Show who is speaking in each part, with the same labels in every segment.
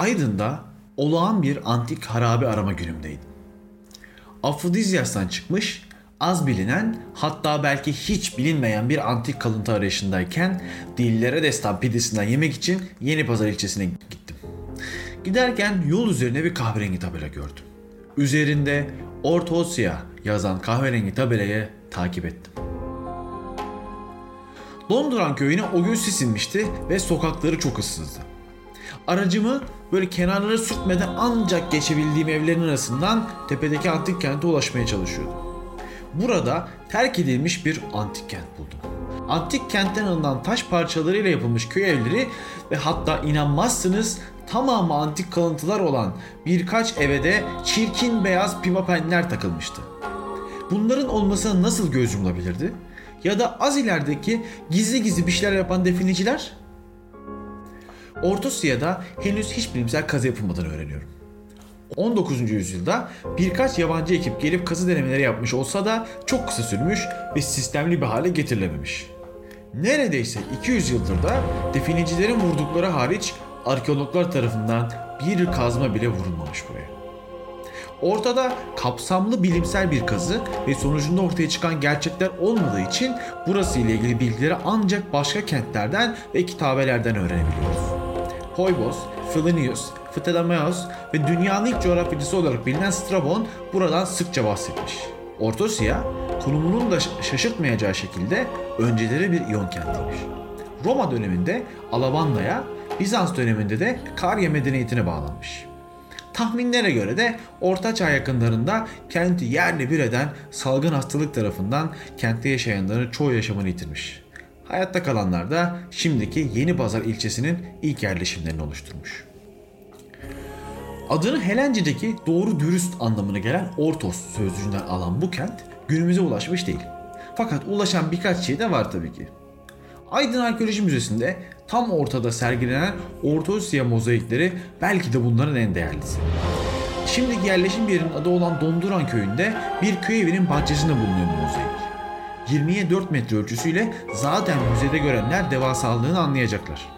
Speaker 1: Aydın'da olağan bir antik harabe arama günümdeydim. Afrodizyas'tan çıkmış, az bilinen hatta belki hiç bilinmeyen bir antik kalıntı arayışındayken dillere destan pidesinden yemek için Yeni Pazar ilçesine gittim. Giderken yol üzerine bir kahverengi tabela gördüm. Üzerinde Ortosya yazan kahverengi tabelayı takip ettim. Donduran köyüne o gün sis inmişti ve sokakları çok ıssızdı. Aracımı böyle kenarlara sürtmeden ancak geçebildiğim evlerin arasından tepedeki antik kente ulaşmaya çalışıyordum. Burada terk edilmiş bir antik kent buldum. Antik kentten alınan taş parçalarıyla yapılmış köy evleri ve hatta inanmazsınız tamamı antik kalıntılar olan birkaç eve de çirkin beyaz pimapenler takılmıştı. Bunların olmasına nasıl göz yumulabilirdi? Ya da az ilerideki gizli gizli bir şeyler yapan definiciler? Orta Asya'da henüz hiç bilimsel kazı yapılmadan öğreniyorum. 19. yüzyılda birkaç yabancı ekip gelip kazı denemeleri yapmış olsa da çok kısa sürmüş ve sistemli bir hale getirilememiş. Neredeyse 200 yıldır da definicilerin vurdukları hariç arkeologlar tarafından bir kazma bile vurulmamış buraya. Ortada kapsamlı bilimsel bir kazı ve sonucunda ortaya çıkan gerçekler olmadığı için burası ile ilgili bilgileri ancak başka kentlerden ve kitabelerden öğrenebiliyoruz. Poybos, Philinius, Ptolemaios ve dünyanın ilk coğrafyacısı olarak bilinen Strabon buradan sıkça bahsetmiş. Ortosya, konumunun da şaşırtmayacağı şekilde önceleri bir İyon kentiymiş. Roma döneminde Alabanda'ya, Bizans döneminde de Karya medeniyetine bağlanmış. Tahminlere göre de Orta Çağ yakınlarında kenti yerle bir eden salgın hastalık tarafından kentte yaşayanların çoğu yaşamını yitirmiş. Hayatta kalanlar da şimdiki Yeni Pazar ilçesinin ilk yerleşimlerini oluşturmuş. Adını Helence'deki doğru dürüst anlamına gelen Ortos sözcüğünden alan bu kent günümüze ulaşmış değil. Fakat ulaşan birkaç şey de var tabii ki. Aydın Arkeoloji Müzesi'nde tam ortada sergilenen Orta Asya mozaikleri belki de bunların en değerlisi. Şimdiki yerleşim yerinin adı olan Donduran köyünde bir köy evinin bahçesinde bulunuyor bu mozaik. 20'ye 4 metre ölçüsüyle zaten müzede görenler devasalığını anlayacaklar.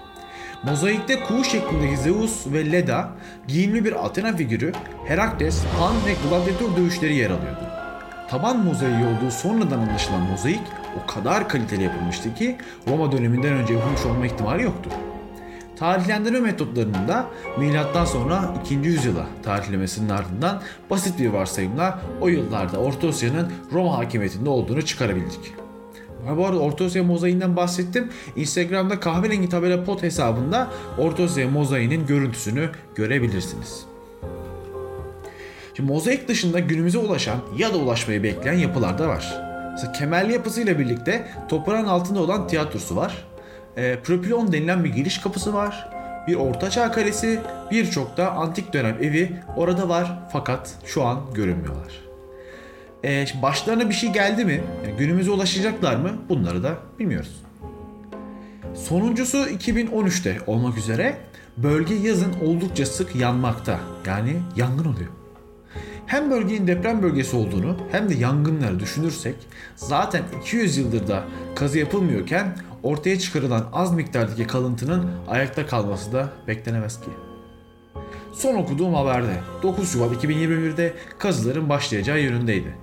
Speaker 1: Mozaikte kuğu şeklindeki Zeus ve Leda, giyimli bir Athena figürü, Herakles, Han ve gladyatör dövüşleri yer alıyordu. Taban mozaiği olduğu sonradan anlaşılan mozaik o kadar kaliteli yapılmıştı ki Roma döneminden önce yapılmış olma ihtimali yoktu. Tarihlendirme metotlarının da milattan sonra 2. yüzyıla tarihlemesinin ardından basit bir varsayımla o yıllarda Orta Asya'nın Roma hakimiyetinde olduğunu çıkarabildik. Bu arada Orta Asya mozaiğinden bahsettim. Instagram'da kahverengi tabela pot hesabında Orta Asya mozaiğinin görüntüsünü görebilirsiniz. Şimdi mozaik dışında günümüze ulaşan ya da ulaşmayı bekleyen yapılar da var. Mesela kemerli yapısıyla birlikte toprağın altında olan tiyatrosu var. E, propilon denilen bir giriş kapısı var. Bir ortaçağ kalesi, birçok da antik dönem evi orada var fakat şu an görünmüyorlar. E, başlarına bir şey geldi mi? Yani günümüze ulaşacaklar mı? Bunları da bilmiyoruz. Sonuncusu 2013'te olmak üzere bölge yazın oldukça sık yanmakta. Yani yangın oluyor. Hem bölgenin deprem bölgesi olduğunu hem de yangınları düşünürsek zaten 200 yıldır da kazı yapılmıyorken ortaya çıkarılan az miktardaki kalıntının ayakta kalması da beklenemez ki. Son okuduğum haberde 9 Şubat 2021'de kazıların başlayacağı yönündeydi.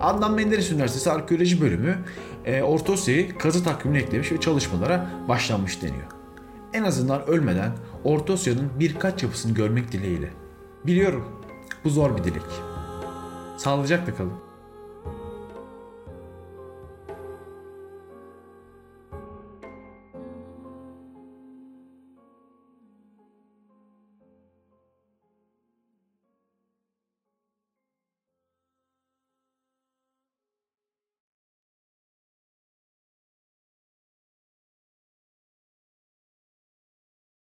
Speaker 1: Adnan Menderes Üniversitesi Arkeoloji Bölümü e, Orta Asya'yı kazı takvimine eklemiş ve çalışmalara başlanmış deniyor. En azından ölmeden Orta Asya'nın birkaç yapısını görmek dileğiyle. Biliyorum bu zor bir dilek. Sağlıcakla kalın.